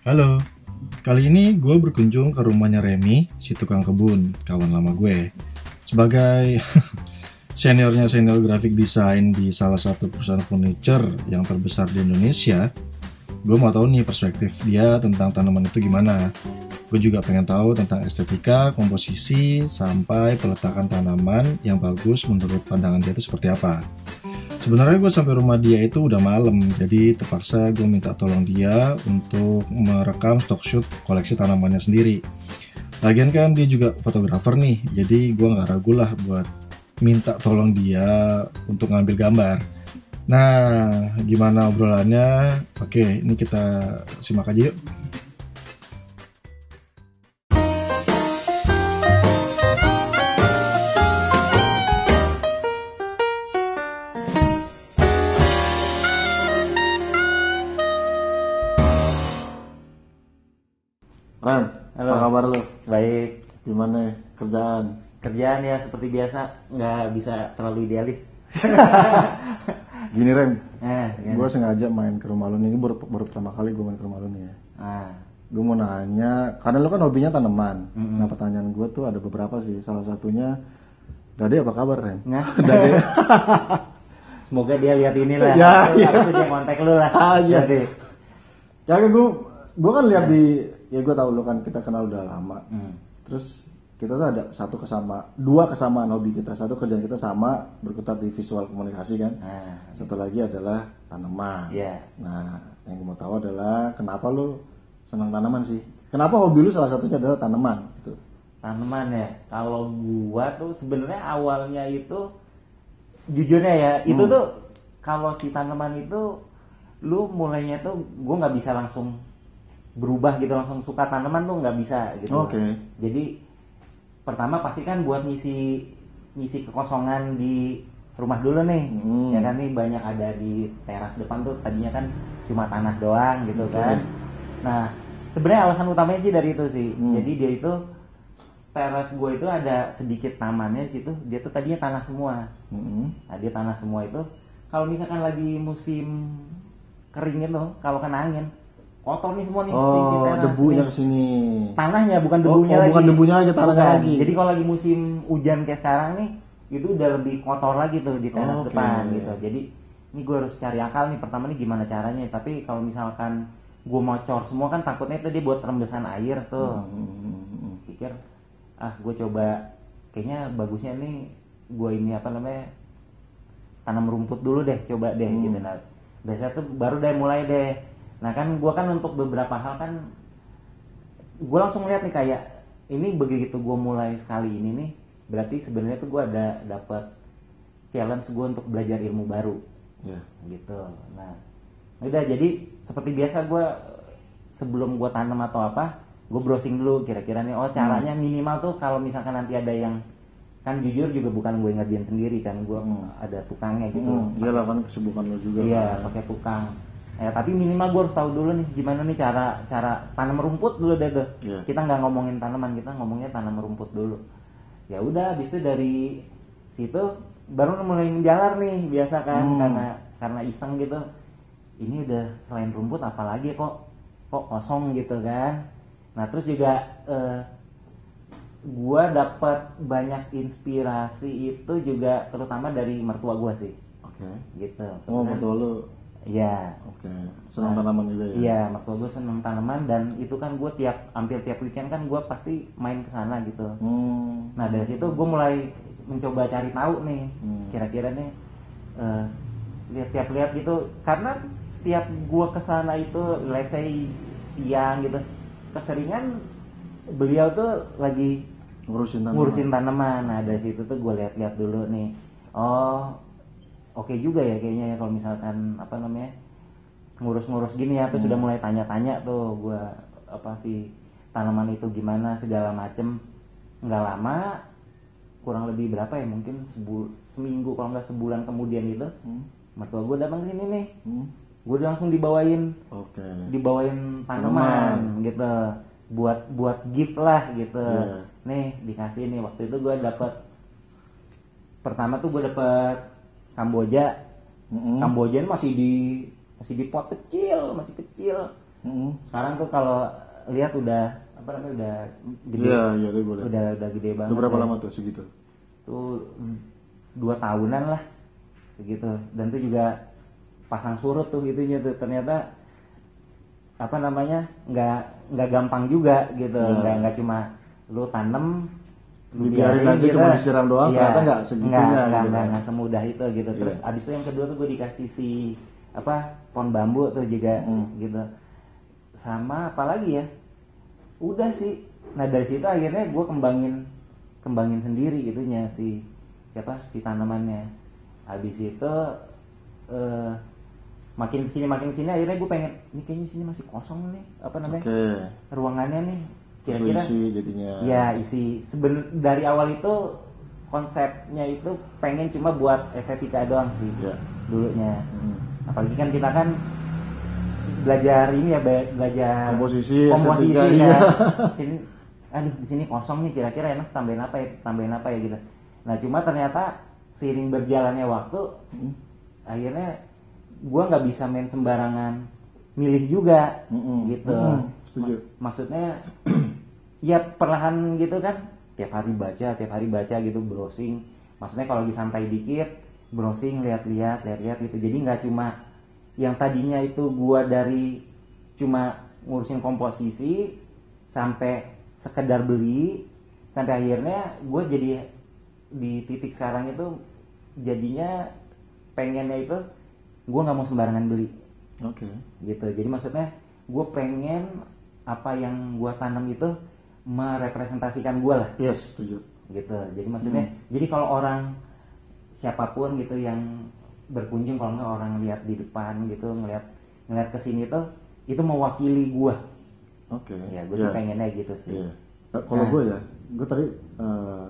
Halo, kali ini gue berkunjung ke rumahnya Remy, si tukang kebun, kawan lama gue. Sebagai seniornya senior graphic design di salah satu perusahaan furniture yang terbesar di Indonesia, gue mau tahu nih perspektif dia tentang tanaman itu gimana. Gue juga pengen tahu tentang estetika, komposisi, sampai peletakan tanaman yang bagus menurut pandangan dia itu seperti apa. Sebenarnya gue sampai rumah dia itu udah malam, jadi terpaksa gue minta tolong dia untuk merekam stock shoot koleksi tanamannya sendiri. Lagian kan dia juga fotografer nih, jadi gue nggak ragu lah buat minta tolong dia untuk ngambil gambar. Nah, gimana obrolannya? Oke, ini kita simak aja yuk. Ran, Halo. apa kabar lu? Baik, Gimana ya? kerjaan? kerjaan ya seperti biasa nggak bisa terlalu idealis. Gini Rem, Nah, gue sengaja main ke rumah lu nih, ini baru, baru pertama kali gue main ke rumah lu nih ya. ah, Gue mau nanya, karena lu kan hobinya tanaman. Nah pertanyaan gue tuh ada beberapa sih, salah satunya, Dade apa kabar Rem? nah, Dade, semoga dia lihat ini lah. Ya, iya. Harus dia kontak lu lah. Ah, iya. Jadi, ya gue, gue kan lihat di, ya gue tahu lu kan kita kenal udah lama. hmm, Terus kita tuh ada satu kesama, dua kesamaan hobi kita. Satu kerjaan kita sama, berkutat di visual komunikasi kan. nah, Satu lagi adalah tanaman. ya, Nah, yang gue mau tahu adalah kenapa lu senang tanaman sih? Kenapa hobi lu salah satunya adalah tanaman? Gitu. tanaman ya. Kalau gua tuh sebenarnya awalnya itu, jujurnya ya, itu Hmm. tuh kalau si tanaman itu, lu mulainya tuh gua nggak bisa langsung berubah gitu langsung suka tanaman tuh nggak bisa gitu. Oke. Jadi pertama pasti kan buat ngisi ngisi kekosongan di rumah dulu nih Hmm. ya kan nih banyak ada di teras depan tuh tadinya kan cuma tanah doang gitu Oke. kan nah sebenarnya alasan utamanya sih dari itu sih Hmm. jadi dia itu teras gue itu ada sedikit tamannya di situ dia tuh tadinya tanah semua Mm-mm. nah dia tanah semua itu kalau misalkan lagi musim kering itu kalau kena angin kotor nih semua nih Oh, teras debunya nih ke sini. tanahnya bukan Oh, debunya oh, lagi bukan debunya lagi, tanahnya Bukan. lagi. jadi kalau lagi musim hujan kayak sekarang nih itu udah lebih kotor lagi tuh di teras Oh, oke. depan gitu jadi ini gue harus cari akal nih pertama nih gimana caranya tapi kalau misalkan gue mau cor semua kan takutnya itu dia buat rembesan air tuh Mm-mm. pikir ah gue coba kayaknya bagusnya nih gue ini apa namanya tanam rumput dulu deh coba deh Hmm. gitu nah biasanya tuh baru deh mulai deh nah kan gue kan untuk beberapa hal kan gue langsung lihat nih kayak ini begitu gue mulai sekali ini nih berarti sebenarnya tuh gue ada dapat challenge gue untuk belajar ilmu baru Ya. gitu nah udah jadi seperti biasa gue sebelum gue tanam atau apa gue browsing dulu kira-kira nih oh caranya minimal tuh kalau misalkan nanti ada yang kan jujur juga bukan gue ngerjain sendiri kan gue Hmm. ada tukangnya gitu Mm, iyalah kan kesibukan lu juga. iya kan. pakai tukang ya tapi minimal gue harus tahu dulu nih gimana nih cara cara tanam rumput dulu deh tuh Iya. kita nggak ngomongin tanaman kita ngomongnya tanam rumput dulu ya udah habis itu dari situ baru mulai menjalar nih biasa kan Hmm. karena karena iseng gitu ini udah selain rumput apalagi kok kok kosong gitu kan nah terus juga eh, gua dapat banyak inspirasi itu juga terutama dari mertua gua sih Oke. gitu Oh, betul lu. Iya. Oke. Senang tanaman juga ya. Iya, mertua gue seneng tanaman dan itu kan gue tiap hampir tiap weekend kan gue pasti main ke sana gitu. Hmm. Nah dari situ gue mulai mencoba cari tahu nih, Hmm. kira-kira nih eh, lihat tiap lihat gitu. Karena setiap gue ke sana itu, let's say siang gitu, keseringan beliau tuh lagi Ngurusin tanaman. ngurusin tanaman. Nah dari situ tuh gue lihat-lihat dulu nih. Oh, oke juga ya kayaknya ya kalau misalkan apa namanya ngurus-ngurus gini ya. Terus sudah mulai tanya-tanya tuh gue apa sih tanaman itu gimana segala macem. Nggak lama, kurang lebih berapa ya mungkin sebul seminggu kalau nggak sebulan kemudian itu Hmm. mertua gue datang ke sini nih. Hmm. Gue langsung dibawain Oke. dibawain tanaman gitu buat buat gift lah gitu Iya. nih dikasih nih waktu itu gue dapet pertama tuh gue dapet Kamboja Mm-mm. Kamboja ini masih di masih di pot kecil masih kecil Mm-mm. sekarang tuh kalau lihat udah apa namanya udah gede Iya, iya, boleh. udah udah gede banget Udah berapa ya. lama tuh segitu? tuh dua tahunan lah segitu dan tuh juga pasang surut tuh itunya tuh ternyata apa namanya nggak nggak gampang juga gitu Ya. nggak nggak cuma lu tanem lu Dibiarin biarin aja gitu. cuma disiram doang, Iya, ternyata nggak segitunya nggak, gitu nggak, kan. semudah itu gitu terus Iya. abis itu yang kedua tuh gue dikasih si apa pohon bambu tuh juga Hmm. gitu sama apalagi ya udah sih nah dari situ akhirnya gue kembangin kembangin sendiri gitunya si siapa si tanamannya habis itu eh, makin ke sini makin ke sini akhirnya gue pengen ini kayaknya sini masih kosong nih apa namanya Oke. ruangannya nih kira-kira isi jadinya. ya isi seben dari awal itu konsepnya itu pengen cuma buat estetika doang sih Ya. dulunya Hmm. apalagi kan kita kan belajar ini ya be- belajar Komposisi, komposisi estetika, kan iya. sini aduh di sini kosong nih kira-kira enak tambahin apa ya tambahin apa ya gitu nah cuma ternyata seiring berjalannya waktu Hmm. akhirnya gua nggak bisa main sembarangan milih juga Mm-mm. gitu. Mm-mm, setuju. Ma- maksudnya ya perlahan gitu kan tiap hari baca tiap hari baca gitu browsing. Maksudnya kalau lagi santai dikit browsing lihat-lihat lihat-lihat gitu. Jadi nggak cuma yang tadinya itu gua dari cuma ngurusin komposisi sampai sekedar beli sampai akhirnya gue jadi di titik sekarang itu jadinya pengennya itu gue nggak mau sembarangan beli Oke. gitu jadi maksudnya gue pengen apa yang gue tanam itu merepresentasikan gue lah Yes, setuju. gitu jadi maksudnya jadi kalau orang siapa pun gitu yang berkunjung kalau nggak orang lihat di depan gitu ngeliat ngeliat ke sini tuh itu mewakili gue Oke. ya gue sih pengennya gitu sih Iya. Eh, Kalau Nah. gue ya, gue tadi eh,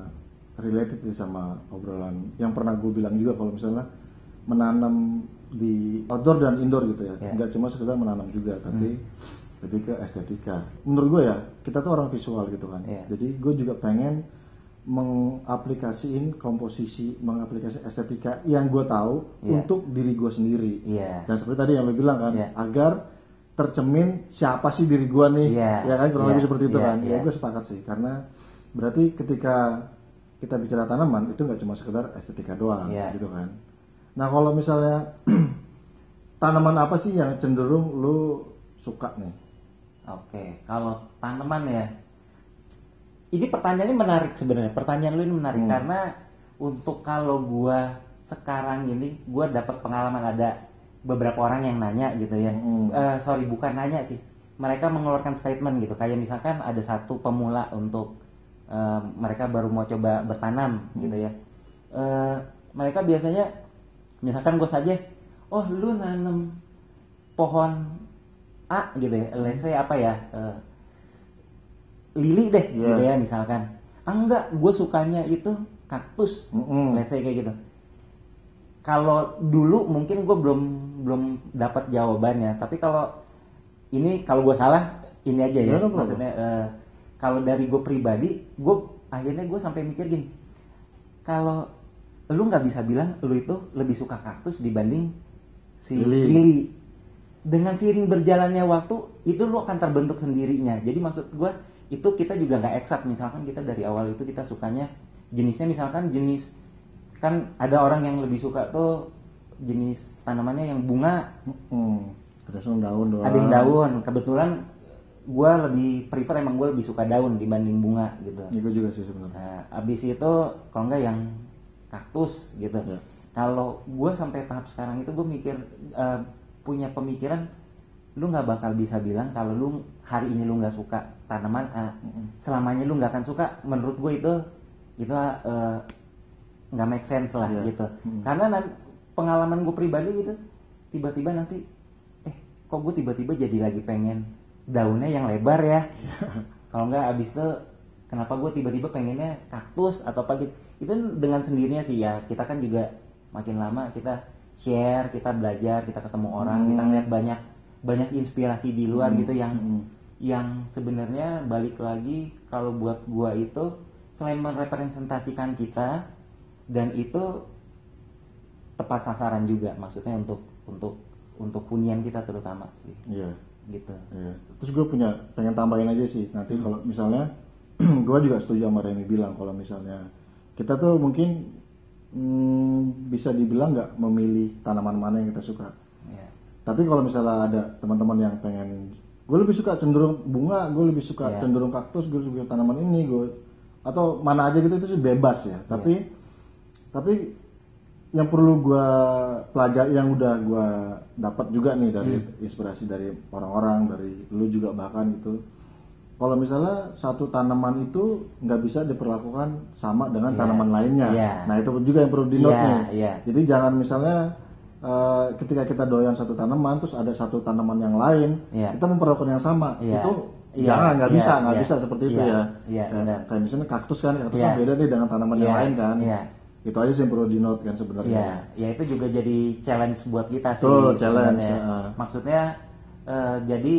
related sih sama obrolan yang pernah gue bilang juga kalau misalnya menanam di outdoor dan indoor gitu ya, Ya. Hmm. nggak cuma sekedar menanam juga, tapi lebih ke estetika. Menurut gue ya, kita tuh orang visual gitu kan. Ya. Jadi gue juga pengen mengaplikasiin komposisi, mengaplikasi estetika yang gue tahu Ya. untuk diri gue sendiri. Iya. Dan seperti tadi yang lo bilang kan, Ya. agar tercemin siapa sih diri gua nih, Iya, ya kan kurang iya, lebih seperti itu iya, kan. Ya iya. gue sepakat sih, karena berarti ketika kita bicara tanaman itu nggak cuma sekedar estetika doang, Iya. gitu kan. Nah kalau misalnya tanaman apa sih yang cenderung lu suka nih? Oke, kalau tanaman ya, ini pertanyaannya menarik sebenarnya. Pertanyaan lu ini menarik Hmm. karena untuk kalau gua sekarang ini, gua dapat pengalaman ada beberapa orang yang nanya gitu ya. Hmm. Eh, sorry, bukan nanya sih. Mereka mengeluarkan statement gitu, kayak misalkan ada satu pemula untuk eh, mereka baru mau coba bertanam gitu ya. Eh, mereka biasanya, misalkan gue suggest, oh lu nanam pohon A gitu ya, let's say apa ya, eh, lili deh Iya. gitu ya misalkan. Ah, enggak, gue sukanya itu kaktus, Mm-mm. let's say kayak gitu. Kalau dulu mungkin gue belum belum dapat jawabannya, tapi kalau ini kalau gue salah ini aja ya, Ya, problem. maksudnya eh, kalau dari gue pribadi, gue akhirnya gue sampai mikir gini, kalau lu nggak bisa bilang lu itu lebih suka kaktus dibanding si Lili. lili. Dengan seiring berjalannya waktu itu lu akan terbentuk sendirinya. Jadi maksud gue itu kita juga nggak eksak. Misalkan kita dari awal itu kita sukanya jenisnya misalkan jenis kan ada orang yang lebih suka tuh jenis tanamannya yang bunga Hmm. Ada langsung daun doang. ada yang daun kebetulan gue lebih prefer emang gue lebih suka daun dibanding bunga gitu gue juga sih sebenarnya. Nah, abis itu kalau enggak yang kaktus gitu. Ya. Kalau gue sampai tahap sekarang itu gue mikir eh, punya pemikiran, lu nggak bakal bisa bilang kalau lu hari ini lu nggak suka tanaman A, selamanya lu nggak akan suka. Menurut gue itu itu eh, nggak make sense lah Ya. gitu. Mm. Karena nan- pengalaman gue pribadi gitu, tiba-tiba nanti, eh kok gue tiba-tiba jadi lagi pengen daunnya yang lebar ya. Kalau nggak abis itu kenapa gue tiba-tiba pengennya kaktus atau apa gitu. Itu dengan sendirinya sih ya. Kita kan juga makin lama kita share, kita belajar, kita ketemu orang, kita ngeliat banyak banyak inspirasi di luar gitu yang Hmm. yang sebenarnya balik lagi kalau buat gua itu selain merepresentasikan kita dan itu tepat sasaran juga maksudnya untuk untuk untuk hunian kita terutama sih Iya. gitu Iya. Terus gue punya pengen tambahin aja sih nanti kalau misalnya gue juga setuju sama Remy bilang kalau misalnya kita tuh mungkin hmm, bisa dibilang nggak memilih tanaman mana yang kita suka. ya Tapi kalau misalnya ada teman-teman yang pengen gue lebih suka cenderung bunga, gue lebih suka Iya. cenderung kaktus, gue lebih suka tanaman ini, gue atau mana aja gitu itu sih bebas ya. Tapi tapi yang perlu gue pelajari yang udah gue dapat juga nih dari Hmm. inspirasi dari orang-orang dari lu juga bahkan gitu kalau misalnya satu tanaman itu nggak bisa diperlakukan sama dengan tanaman lainnya Iya. nah itu juga yang perlu di note Iya, nih iya. jadi jangan misalnya eh, ketika kita doyan satu tanaman terus ada satu tanaman yang lain Iya. kita memperlakukan yang sama Iya. itu Iya, jangan nggak iya, bisa nggak iya. bisa seperti itu Iya, ya iya, kayak, benar. kayak misalnya kaktus kan kaktus Iya. kan beda nih dengan tanaman yang Iya, lain kan iya. itu aja sih yang perlu di note kan sebenarnya Iya, ya itu juga jadi challenge buat kita sih. Betul, challenge, ya. Maksudnya eh, jadi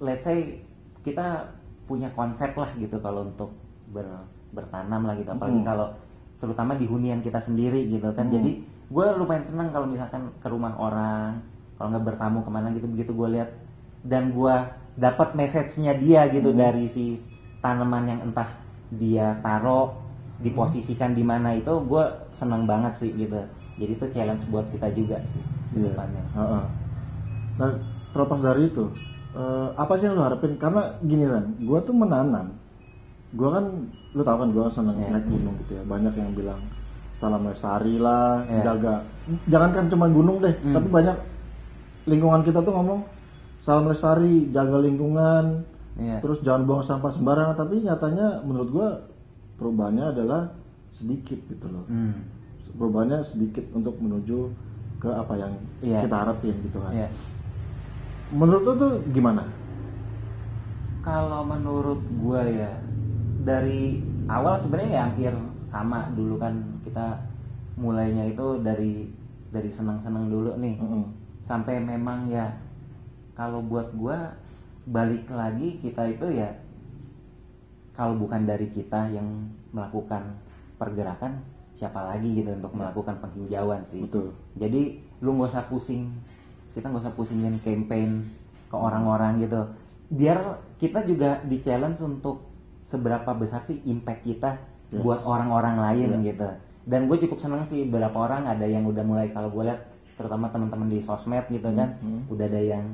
let's say kita punya konsep lah gitu kalau untuk ber- bertanam lah gitu, apalagi Hmm. kalau terutama di hunian kita sendiri gitu kan. Jadi gue lumayan senang kalau misalkan ke rumah orang, kalau nggak bertamu ke mana gitu begitu gue lihat dan gue dapat message-nya dia gitu Hmm. dari si tanaman yang entah dia taruh diposisikan di mana itu gue senang banget sih gitu jadi itu challenge buat kita juga sih Iya. depannya Heeh. Nah, terlepas dari itu, eh, apa sih yang lu harapin? Karena gini kan, gua tuh menanam. Gua kan, lu tau kan, gua seneng Iya. naik gunung gitu ya. Banyak yang bilang salam lestari lah, Iya. jaga. Jangankan cuma gunung deh, Hmm. tapi banyak lingkungan kita tuh ngomong salam lestari, jaga lingkungan, Iya. terus jangan buang sampah sembarangan. Tapi nyatanya, menurut gua perubahannya adalah sedikit gitu loh. Hmm. Perubahannya sedikit untuk menuju ke apa yang Iya. kita harapin gitu kan. Iya. Menurut lu tuh gimana? kalau menurut gue ya dari awal sebenarnya ya hampir sama dulu kan kita mulainya itu dari dari senang-senang dulu nih Heeh. sampai memang ya kalau buat gua balik lagi kita itu ya kalau bukan dari kita yang melakukan pergerakan siapa lagi gitu untuk melakukan penghijauan sih Betul. jadi lu nggak usah pusing kita nggak usah pusingin campaign ke orang-orang gitu biar kita juga di challenge untuk seberapa besar sih impact kita Yes. buat orang-orang lain Iya. gitu dan gue cukup seneng sih beberapa orang ada yang udah mulai kalau gue lihat terutama teman-teman di sosmed gitu kan hmm. udah ada yang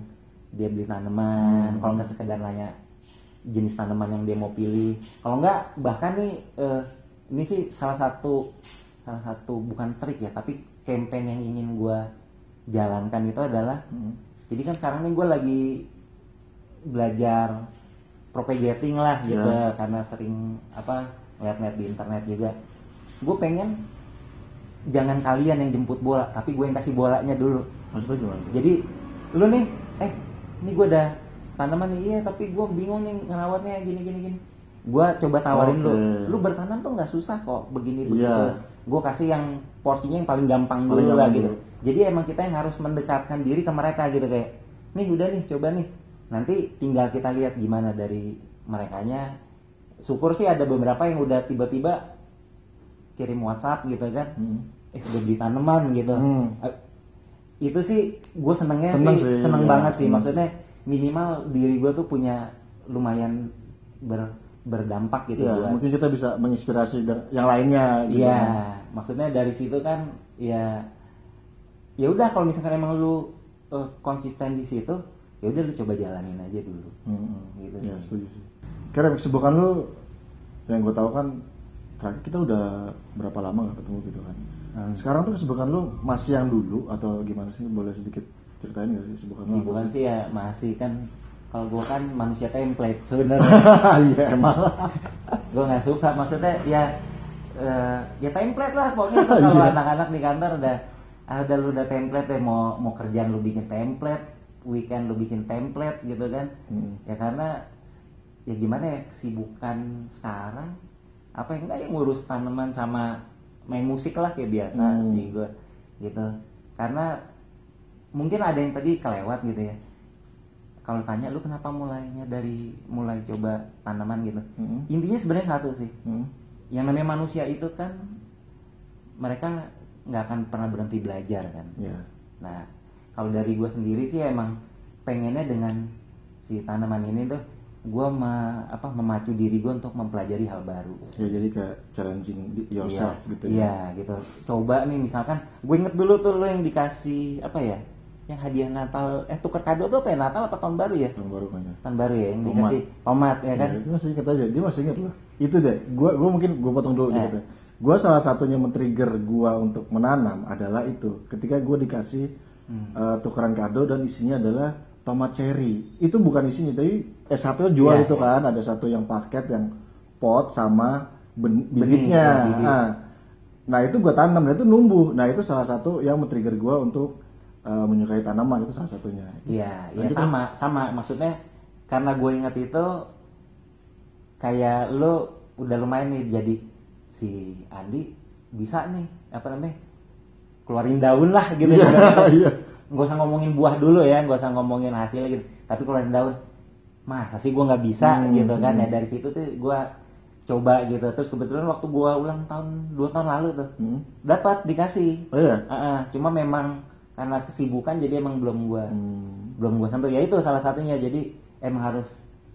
dia beli tanaman kalau nggak sekedar nanya jenis tanaman yang dia mau pilih kalau nggak bahkan nih eh, ini sih salah satu salah satu bukan trik ya tapi campaign yang ingin gue jalankan itu adalah Hmm. jadi kan sekarang nih gue lagi belajar propagating lah gitu Ya. karena sering apa lihat-lihat di internet juga gue pengen jangan kalian yang jemput bola tapi gue yang kasih bolanya dulu Maksudnya gimana? jadi lu nih eh ini gue udah tanaman nih iya tapi gue bingung nih ngerawatnya gini gini gini gue coba tawarin lu Oke. lu bertanam tuh nggak susah kok begini begitu Iya. gue kasih yang porsinya yang paling gampang dulu lah gitu dulu. Jadi emang kita yang harus mendekatkan diri ke mereka gitu kayak nih udah nih coba nih nanti tinggal kita lihat gimana dari merekanya syukur sih ada beberapa yang udah tiba-tiba kirim WhatsApp gitu kan Hmm. eh udah beli tanaman gitu Hmm. Eh, itu sih gue senengnya Seneng sih, sih, seneng iya. banget sih Hmm. maksudnya minimal diri gue tuh punya lumayan ber, berdampak gitu Ya, buat mungkin kita bisa menginspirasi yang lainnya gitu. Iya, maksudnya dari situ kan ya ya udah kalau misalkan emang lu eh, konsisten di situ, ya udah lu coba jalanin aja dulu. Hmm. Gitu. Ya, setuju sih. Kira kesibukan lu yang gue tahu kan terakhir kita udah berapa lama gak ketemu gitu kan. Hmm. Sekarang tuh kesibukan lu masih yang dulu atau gimana sih? Boleh sedikit ceritain gak sih kesibukan lu? Sih bukan sih ya masih kan kalau gua kan manusia template sebenarnya. Iya emang. gue nggak suka maksudnya ya eh, ya template lah pokoknya kalau Iya. anak-anak di kantor udah udah lu udah template deh mau mau kerjaan lu bikin template weekend lu bikin template gitu kan Hmm. ya karena ya gimana ya kesibukan sekarang apa yang enggak ya ngurus tanaman sama main musik lah kayak biasa Hmm. sih gue gitu karena mungkin ada yang tadi kelewat gitu ya kalau tanya lu kenapa mulainya dari mulai coba tanaman gitu Hmm. intinya sebenarnya satu sih Hmm. yang namanya manusia itu kan mereka nggak akan pernah berhenti belajar kan? Ya. nah kalau dari gue sendiri sih emang pengennya dengan si tanaman ini tuh gue apa memacu diri gue untuk mempelajari hal baru. Ya jadi kayak challenging di- yourself iya, gitu ya. Iya gitu. Coba nih misalkan gue inget dulu tuh lo yang dikasih apa ya yang hadiah Natal eh tuker kado tuh apa ya Natal apa tahun baru ya? Tahun baru kan ya tahun baru ya yang Tomat. dikasih tomat ya kan? Ya, itu masih inget aja dia masih inget loh. Itu deh gua gua mungkin gua potong dulu Eh. dikit gua salah satunya men-trigger gua untuk menanam adalah itu ketika gua dikasih Hmm. eh, tukeran kado dan isinya adalah tomat cherry itu bukan isinya tapi eh satu jual Iya, itu iya. kan ada satu yang paket yang pot sama ben- bibitnya ya, bibit. nah, nah itu gua tanam dan itu numbuh nah itu salah satu yang men-trigger gua untuk eh, menyukai tanaman itu salah satunya Iya, iya Lanjut, sama, sama. Maksudnya karena gue ingat itu kayak lo udah lumayan nih jadi si Andi bisa nih apa namanya keluarin daun lah gitu. Ibaratnya. iya. Nggak usah ngomongin buah dulu ya, nggak usah ngomongin hasilnya gitu. Tapi keluarin daun, masa sih gue nggak bisa Hmm, gitu kan? Ya dari situ tuh gue coba gitu. Terus kebetulan waktu gue ulang tahun dua tahun lalu tuh Hmm. dapat dikasih. oh iya Ah, ah. cuma memang karena kesibukan jadi emang belum gue Hmm. belum gue sentuh ya itu salah satunya jadi emang harus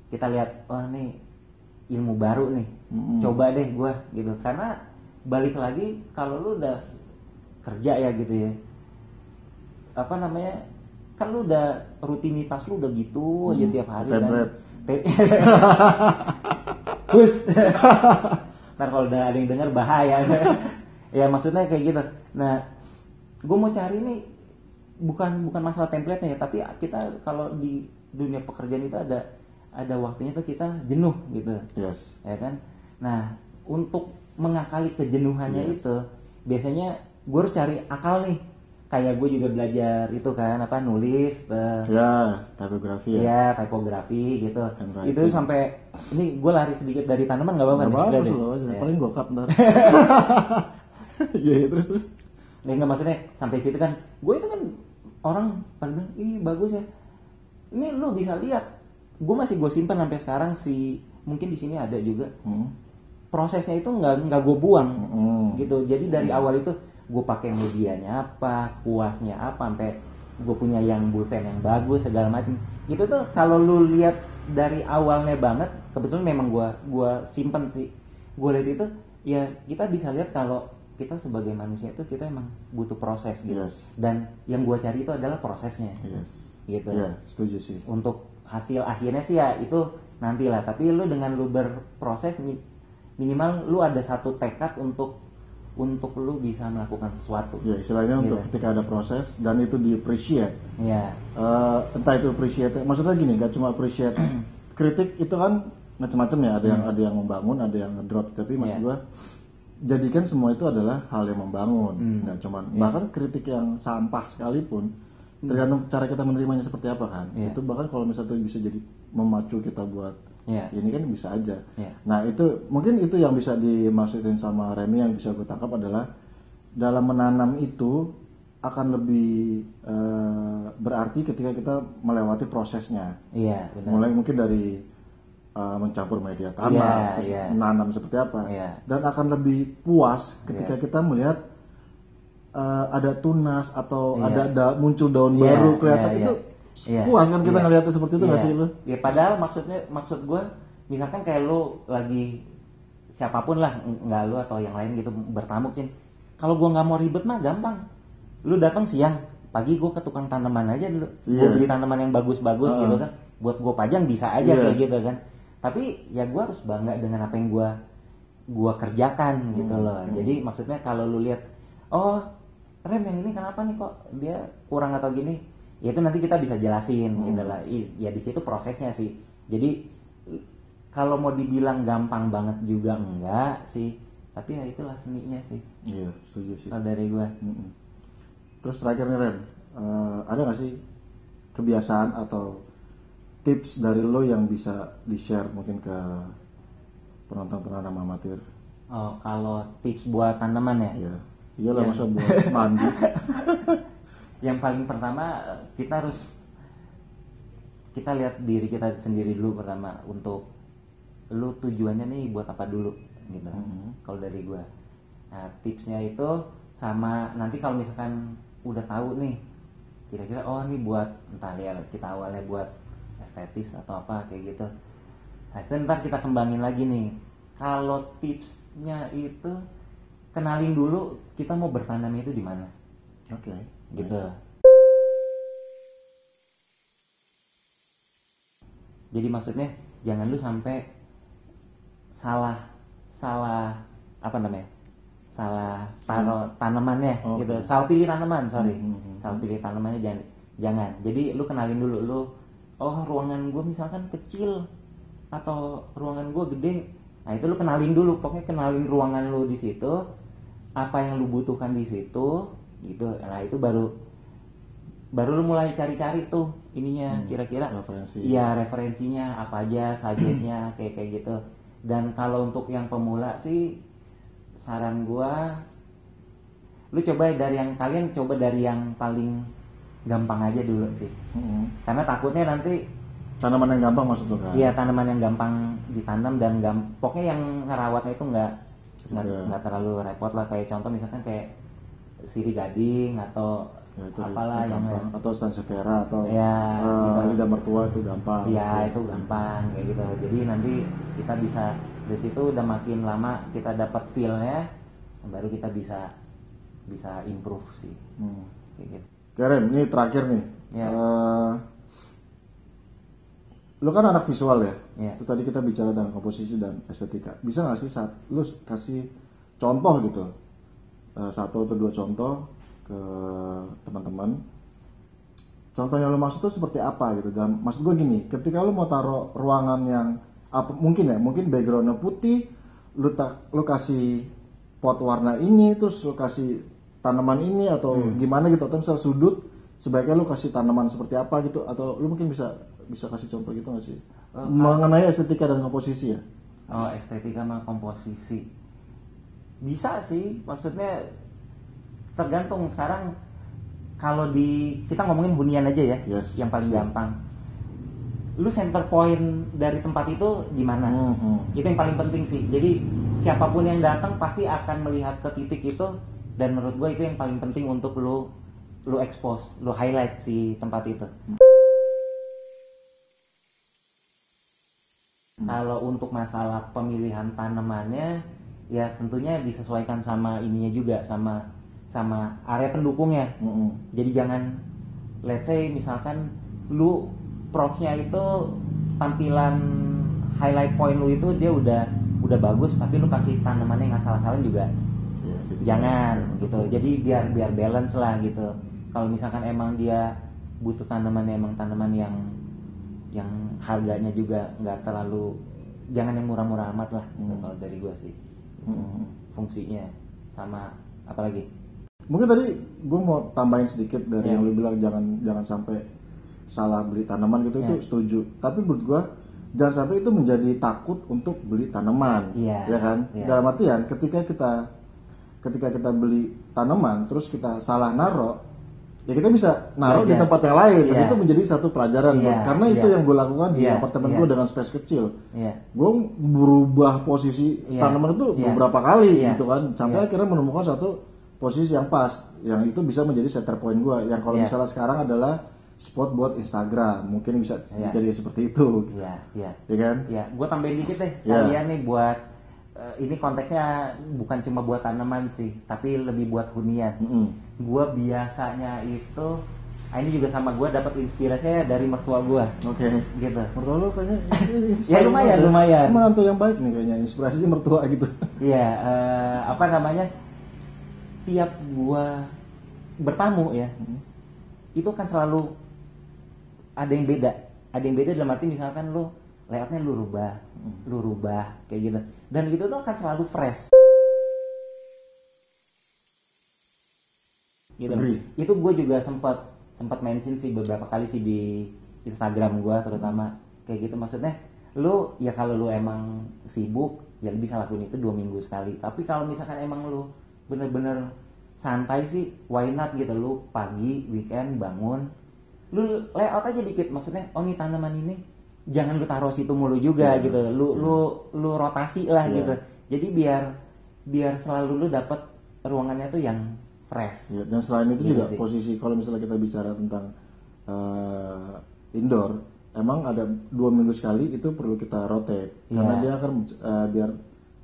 kita lihat oh nih ilmu baru nih. Mm-mm. coba deh gue gitu. Karena balik lagi kalau lu udah kerja ya gitu ya. Apa namanya? Kan lu udah rutinitas lu udah gitu aja Hmm, tiap hari kan. Hus. ntar kalau udah ada yang dengar bahaya. Ya maksudnya kayak gitu. Nah gue mau cari nih bukan bukan masalah template-nya ya tapi kita kalau di dunia pekerjaan itu ada ada waktunya tuh kita jenuh gitu yes ya kan nah untuk mengakali kejenuhannya Yes. itu biasanya gue harus cari akal nih kayak gue juga belajar itu kan apa nulis eh, Ya, tipografi ya. Iya, tipografi gitu. Handwriting. Itu sampai ini gue lari sedikit dari tanaman nggak apa-apa Gak nih? apa-apa. Ya. Paling gue cut ntar. Iya, terus terus. Ya, nggak maksudnya sampai situ kan, gue itu kan orang pada bilang, ih bagus ya. Ini lu bisa lihat, gue masih gue simpan sampai sekarang si mungkin di sini ada juga Hmm. prosesnya itu nggak nggak gue buang Hmm. gitu. Jadi dari awal itu gue pakai medianya apa, kuasnya apa, sampai gue punya yang bulpen yang bagus segala macam. Itu tuh kalau lu lihat dari awalnya banget, kebetulan memang gue gua simpen sih. Gue lihat itu ya kita bisa lihat kalau kita sebagai manusia itu kita emang butuh proses gitu. Yes. Dan yang gue cari itu adalah prosesnya Yes. gitu Iya, setuju sih. untuk hasil akhirnya sih ya itu nantilah tapi lu dengan lu berproses mi- minimal lu ada satu tekad untuk untuk lu bisa melakukan sesuatu Ya, istilahnya untuk Gitu. ketika ada proses dan itu di appreciate. ya Eh, entah itu appreciate, maksudnya gini, gak cuma appreciate. Kritik itu kan macam-macam ya, ada yang ada yang membangun, ada yang ngedrop. Tapi maksud Iya. gua jadikan semua itu adalah hal yang membangun, Hmm. nggak cuman bahkan kritik yang sampah sekalipun tergantung cara kita menerimanya seperti apa kan. Iya. Itu bahkan kalau misalnya itu bisa jadi memacu kita buat ya ini kan bisa aja. Iya. Nah itu mungkin itu yang bisa dimaksudin sama Remy yang bisa gue tangkap adalah dalam menanam itu akan lebih eh, berarti ketika kita melewati prosesnya. iya benar Mulai mungkin dari eh, mencampur media tanam, Iya, terus iya. menanam seperti apa, Iya. dan akan lebih puas ketika Iya. kita melihat eh, ada tunas atau Iya. ada da- muncul daun Iya, baru kelihatan iya, itu iya. puas kan kita Iya. ngelihatnya seperti itu nggak Iya. sih lu? ya padahal maksudnya maksud gue misalkan kayak lu lagi siapa pun lah ng- nggak lu atau yang lain gitu bertamu cin kalau gue nggak mau ribet mah gampang lu datang siang pagi gue ke tukang tanaman aja dulu gue Iya. beli tanaman yang bagus-bagus Heeh. gitu kan buat gue pajang bisa aja Iya. kayak gitu kan tapi ya gue harus bangga dengan apa yang gue gua kerjakan gitu Hmm. loh jadi maksudnya kalau lu lihat oh rem yang ini kenapa nih kok dia kurang atau gini? Ya itu nanti kita bisa jelasin Hmm. gitu lah. Ya di situ prosesnya sih. Jadi kalau mau dibilang gampang banget juga enggak sih. Tapi ya itulah seninya sih. Iya, setuju sih. kalau dari gua. Mm-mm. Terus terakhir nih Ren, eh, ada nggak sih kebiasaan atau tips dari lo yang bisa di share mungkin ke penonton penanam amatir? oh kalau tips buat tanaman ya? Iya, iyalah Iya. masa buat mandi. yang paling pertama kita harus kita lihat diri kita sendiri dulu pertama untuk lu tujuannya nih buat apa dulu gitu Mhm. kalau dari gua nah tipsnya itu sama nanti kalau misalkan udah tahu nih kira-kira oh nih buat entah ya kita awalnya buat estetis atau apa kayak gitu nah ntar kita kembangin lagi nih kalau tipsnya itu kenalin dulu kita mau bertanam itu di mana? Oke. gitu. Jadi maksudnya jangan lu sampai salah salah apa namanya? Salah taruh tanamannya Oke. gitu salah pilih tanaman sorry. Hmm, hmm, hmm. salah pilih tanamannya jangan jangan. Jadi lu kenalin dulu lu oh ruangan gue misalkan kecil atau ruangan gue gede. Nah itu lu kenalin dulu. Pokoknya kenalin ruangan lu di situ apa yang lu butuhkan di situ gitu nah itu baru baru lu mulai cari-cari tuh ininya kira-kira referensi. iya referensinya apa aja suggestnya kayak kayak gitu dan kalau untuk yang pemula sih saran gua lu coba dari yang kalian coba dari yang paling gampang aja dulu sih Mm-mm. karena takutnya nanti Tanaman yang gampang maksud lo kan? Iya tanaman yang gampang ditanam dan gam, pokoknya yang ngerawatnya itu nggak nggak nggak terlalu repot lah kayak contoh misalkan kayak siri gading atau Ya, itu apalah yang gampang. atau sansevieria atau Ya, gitu. lidah mertua itu gampang. ya itu gampang kayak gitu jadi nanti kita bisa dari situ udah makin lama kita dapat feelnya baru kita bisa bisa improve sih Hmm. kayak gitu Karen, ini terakhir nih. Ya. Eh, lu kan anak visual ya. Ya. Terus tadi kita bicara tentang komposisi dan estetika. Bisa nggak sih saat lu kasih contoh gitu, eh, satu atau dua contoh ke teman-teman. Contoh yang lu maksud tuh seperti apa gitu? Dan maksud gue gini, ketika lu mau taruh ruangan yang apa mungkin ya, mungkin backgroundnya putih, lu tak lu kasih pot warna ini, terus lu kasih tanaman ini atau gimana gitu atau misal sudut sebaiknya lu kasih tanaman seperti apa gitu atau lu mungkin bisa bisa kasih contoh gitu nggak sih mengenai estetika dan komposisi ya? Oh estetika sama komposisi. Bisa sih maksudnya tergantung sekarang kalau di kita ngomongin hunian aja ya Yes, yang paling pasti. gampang. Lu center point dari tempat itu di mana Hmm, hmm. itu yang paling penting sih. Jadi siapa pun yang datang pasti akan melihat ke titik itu dan menurut gue itu yang paling penting untuk lu lu expose lu highlight si tempat itu Kalau untuk masalah pemilihan tanamannya, ya tentunya disesuaikan sama ininya juga, sama sama area pendukungnya. Mm-mm. Jadi jangan, let's say misalkan lu propsnya itu tampilan highlight point lu itu dia udah udah bagus, tapi lu kasih tanamannya yang asal-asalan juga Ya, jadi- jangan gitu. Jadi biar biar balance lah gitu. Kalau misalkan emang dia butuh tanaman emang tanaman yang yang harganya juga nggak terlalu jangan yang murah-murah amat lah gitu, Hmm. kalau dari gua sih Mm-mm. fungsinya sama apalagi Mungkin tadi gue mau tambahin sedikit dari Ya. yang lu bilang jangan jangan sampai salah beli tanaman gitu itu Ya. setuju. Tapi menurut gue jangan sampai itu menjadi takut untuk beli tanaman, Iya. ya kan? Iya. Dalam artian ketika kita ketika kita beli tanaman terus kita salah naro, ya kita bisa naruh di Belajar. tempat yang lain. Dan Iya. itu menjadi satu pelajaran Iya, buat- karena itu iya. yang gue lakukan di Iya, apartemen iya. gue dengan space kecil. ya Gue berubah posisi Iya, tanaman itu iya. beberapa kali Iya, gitu kan, sampai iya. akhirnya menemukan satu posisi yang pas, yang itu bisa menjadi center point gue. Yang kalau Iya. misalnya sekarang adalah spot buat Instagram, mungkin bisa Iya. jadi seperti itu, ya ya ya kan? ya gue tambahin dikit deh Iya. sekalian nih buat eh, ini konteksnya bukan cuma buat tanaman sih tapi lebih buat hunian Mm-mm. gua biasanya itu ah, ini juga sama gua dapat inspirasinya dari mertua gua Oke. gitu Mertua lu kayaknya Ya, lumayan, lumayan. Menantu yang baik nih kayaknya, inspirasinya mertua gitu. Iya, eh, apa namanya? Tiap gua bertamu ya, itu kan selalu ada yang beda. Ada yang beda dalam arti misalkan lu layoutnya lu rubah, lu rubah kayak gitu. Dan gitu tuh akan selalu fresh. Gitu. Itu gue juga sempat sempat mention sih beberapa kali sih di Instagram gua terutama kayak gitu. Maksudnya lu ya kalau lu emang sibuk ya lu bisa lakuin itu dua minggu sekali. Tapi kalau misalkan emang lu bener-bener santai sih why not gitu? Lu pagi weekend bangun lu layout aja dikit. Maksudnya oh nih tanaman ini jangan lu taruh situ mulu juga Iya. gitu lu lu lu rotasi lah Iya. gitu jadi biar biar selalu lu dapat ruangannya tuh yang fresh Ya, dan selain itu Gitu juga sih. posisi kalau misalnya kita bicara tentang eh, indoor, emang ada dua minggu sekali itu perlu kita rotate karena Iya. dia akan eh, biar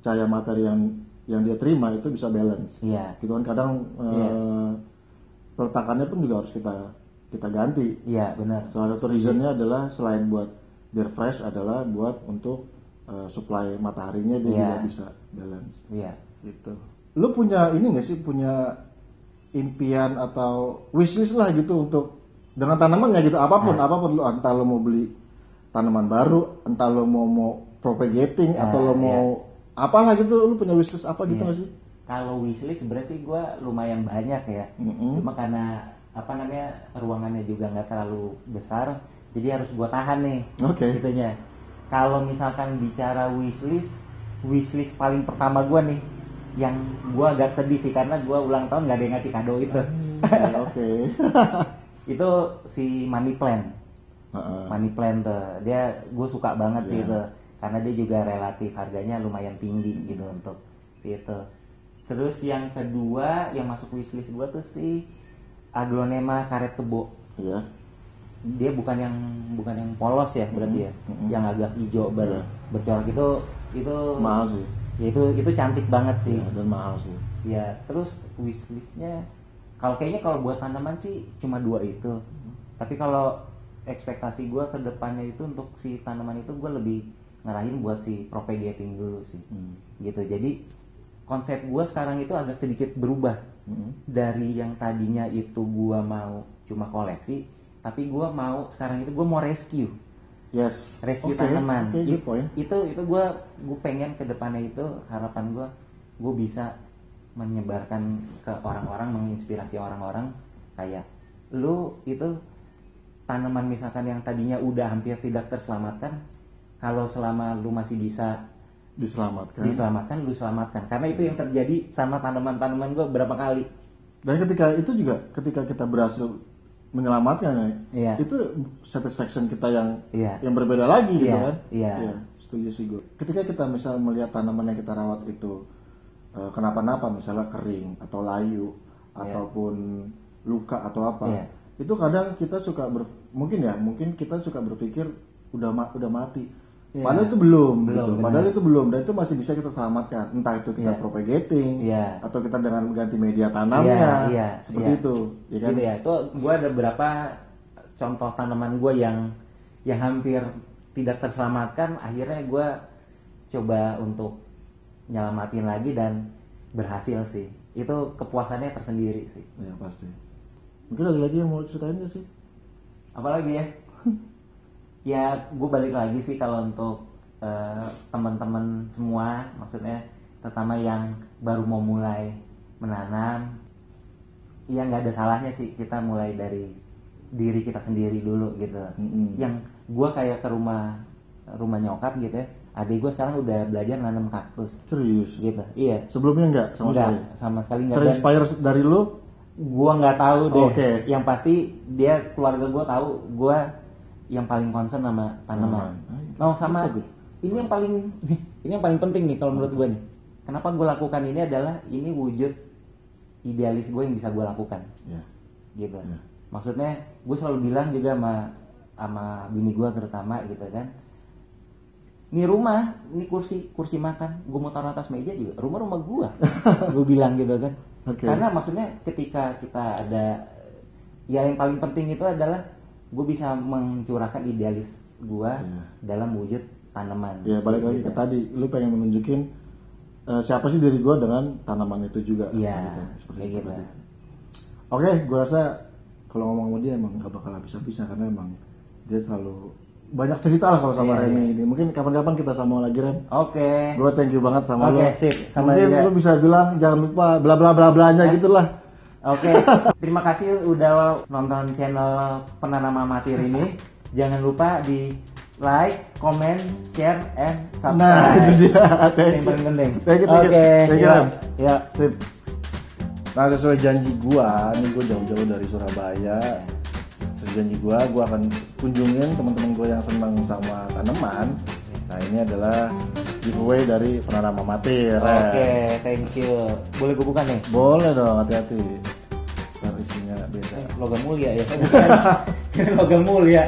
cahaya matahari yang yang dia terima itu bisa balance Iya. gitu kan kadang eh, peletakannya pun juga harus kita kita ganti Iya, benar. salah satu reasonnya adalah selain buat biar fresh adalah buat untuk eh, supply mataharinya dia Iya. juga bisa balance Iya. gitu lu punya ini nggak sih punya impian atau wishlist lah gitu untuk dengan tanamannya gitu apa pun Nah. apa pun lu entah lu mau beli tanaman baru entah lu mau mau propagating atau Nah, lu mau apalah gitu lu punya wishlist apa gitu Iya. nggak sih Kalau wishlist sebenarnya sih gue lumayan banyak ya. Mm-mm. Cuma karena apa namanya ruangannya juga nggak terlalu besar, jadi harus gue tahan nih. Oke. Gitunya. Kalau misalkan bicara wishlist, wishlist paling pertama gue nih, yang gue agak sedih sih karena gue ulang tahun nggak ada yang ngasih kado itu. Ya, oke itu si money plant. Heeh. money plant tuh dia gue suka banget sih Iya. itu karena dia juga relatif harganya lumayan tinggi gitu untuk si itu terus yang kedua yang masuk wishlist gue tuh si aglonema karet kebo Iya. Dia bukan yang bukan yang polos ya berarti ya Mm-mm. yang agak hijau ber, Iya. bercorak itu itu mahal sih ya itu itu cantik banget sih Iya, dan mahal sih ya terus wishlistnya kalau kayaknya kalau buat tanaman sih cuma dua itu tapi kalau ekspektasi gue ke depannya itu untuk si tanaman itu gue lebih ngarahin buat si propagating dulu sih Hmm. gitu jadi konsep gue sekarang itu agak sedikit berubah Mm-mm. dari yang tadinya itu gue mau cuma koleksi tapi gue mau sekarang itu gue mau rescue. Yes. Rescue Oke, tanaman. good It- point. itu itu gue gue pengen ke depannya itu harapan gue gue bisa menyebarkan ke orang-orang menginspirasi orang-orang. Kayak lu itu tanaman misalkan yang tadinya udah hampir tidak terselamatkan kalau selama lu masih bisa diselamatkan. diselamatkan lu selamatkan. Karena itu yang terjadi sama tanaman-tanaman gue berapa kali. Dan ketika itu juga ketika kita berhasil menyelamatkan Iya. itu satisfaction kita yang Iya. yang berbeda lagi gitu Iya, kan iya. setuju sih gue ketika kita misal melihat tanaman yang kita rawat itu eh, kenapa-napa misalnya kering atau layu ataupun luka atau apa Iya. itu kadang kita suka ber, mungkin ya mungkin kita suka berpikir udah ma- udah mati Iya. padahal itu belum, Belum, gitu. padahal itu belum dan itu masih bisa kita selamatkan entah itu kita Iya. propagating Iya. atau kita dengan mengganti media tanamnya Iya, iya, seperti iya. itu ya kan Gitu ya. Itu gue ada beberapa contoh tanaman gue yang yang hampir tidak terselamatkan. Akhirnya gue coba untuk nyelamatin lagi dan berhasil sih. Itu kepuasannya tersendiri sih. ya pasti mungkin ada lagi yang mau ceritain gak sih Apalagi ya? ya gue balik lagi sih kalau untuk eh, teman-teman semua, maksudnya terutama yang baru mau mulai menanam, ya nggak ada salahnya sih kita mulai dari diri kita sendiri dulu gitu. Mm-mm. Yang gue kayak ke rumah rumah nyokap gitu ya, adik gue sekarang udah belajar nanam kaktus serius gitu. Iya. sebelumnya enggak sama Enggak, sekali sama sekali enggak. Dan- terinspire dari lu gua nggak tahu deh Oke. yang pasti dia keluarga gua tahu gua yang paling concern sama tanaman. Tanaman. oh sama. Bisa ini yang paling ini yang paling penting nih kalau menurut gua nih. Kenapa gua lakukan ini adalah ini wujud idealis gue yang bisa gua lakukan. Ya. Gitu. Ya. maksudnya gue selalu bilang juga sama sama bini gua terutama gitu kan. Ini rumah ini kursi kursi makan. Gue mau taruh atas meja juga. Rumah rumah gua gue bilang gitu kan. Oke. karena maksudnya ketika kita ada ya yang paling penting itu adalah gue bisa mencurahkan idealis gua Iya. dalam wujud tanaman ya balik lagi Gitu. ke tadi lu pengen menunjukin eh, siapa sih diri gua dengan tanaman itu juga Iya, Gitu, kayak itu gitu. tadi. oke gua rasa kalau ngomong sama dia emang gak bakal habis-habisan karena emang dia selalu banyak cerita lah kalau sama Iya, Remy ini mungkin kapan-kapan kita sama lagi Rem oke Gue thank you banget sama Oke, lu. sip. Sama Mungkin juga. lu bisa bilang jangan lupa bla bla bla blanya gitu lah. Oke, terima kasih udah nonton channel penanam amatir ini. Jangan lupa di like, comment, share, and subscribe. Nah, itu dia. Thank Yang you. paling penting. Thank you. Oke, you, ya, ya. Sip. Nah sesuai janji gua, ini gua jauh-jauh dari Surabaya. Sesuai janji gua, gua akan kunjungin teman-teman gua yang senang sama tanaman. Nah ini adalah giveaway dari penanam amatir. Oke, thank you. Boleh gue buka nih? Boleh dong, hati-hati. Logam mulia ya, saya bukan. Logam mulia.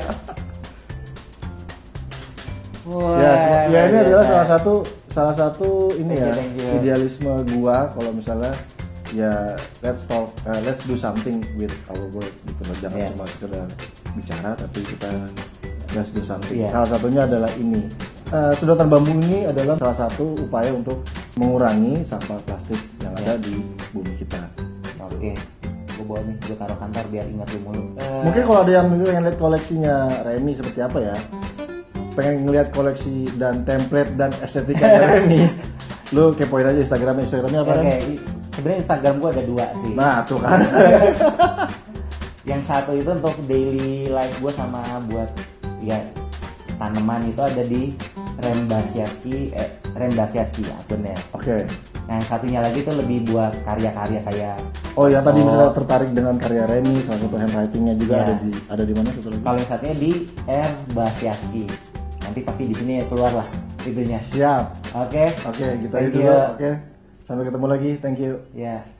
Wah, ya, ya ini adalah salah satu salah satu ini Thank ya you, thank you. idealisme gua kalau misalnya ya let's talk uh, let's do something with our work gitu loh jangan Yeah. cuma sekedar bicara tapi kita let's do something Yeah. salah satunya adalah ini Eh, sedotan bambu ini adalah salah satu upaya untuk mengurangi sampah plastik yang ada di bumi kita Oke, gue bawa nih, gue taruh kantor biar ingat lu mulu. Eh, mungkin kalau ada yang pengen lihat koleksinya Remy seperti apa ya pengen ngeliat koleksi dan template dan estetika Remy lu kepoin aja Instagramnya Instagramnya apa i- sebenarnya Instagram gue ada dua sih. Nah tuh kan Yang satu itu untuk daily life gue sama buat ya tanaman itu ada di Rembasiaski, eh, Rembasiaski akunnya. Oke Yang satunya lagi tuh lebih buat karya-karya kayak Oh yang tadi Oh. misalnya tertarik dengan karya Remy salah satu handwritingnya juga Ya. ada di ada di mana satu lagi kalau yang satunya di R Basiaski. Nanti pasti di sini keluar lah itunya. Siap Oke. Oke kita Thank itu. Oke sampai ketemu lagi thank you Ya.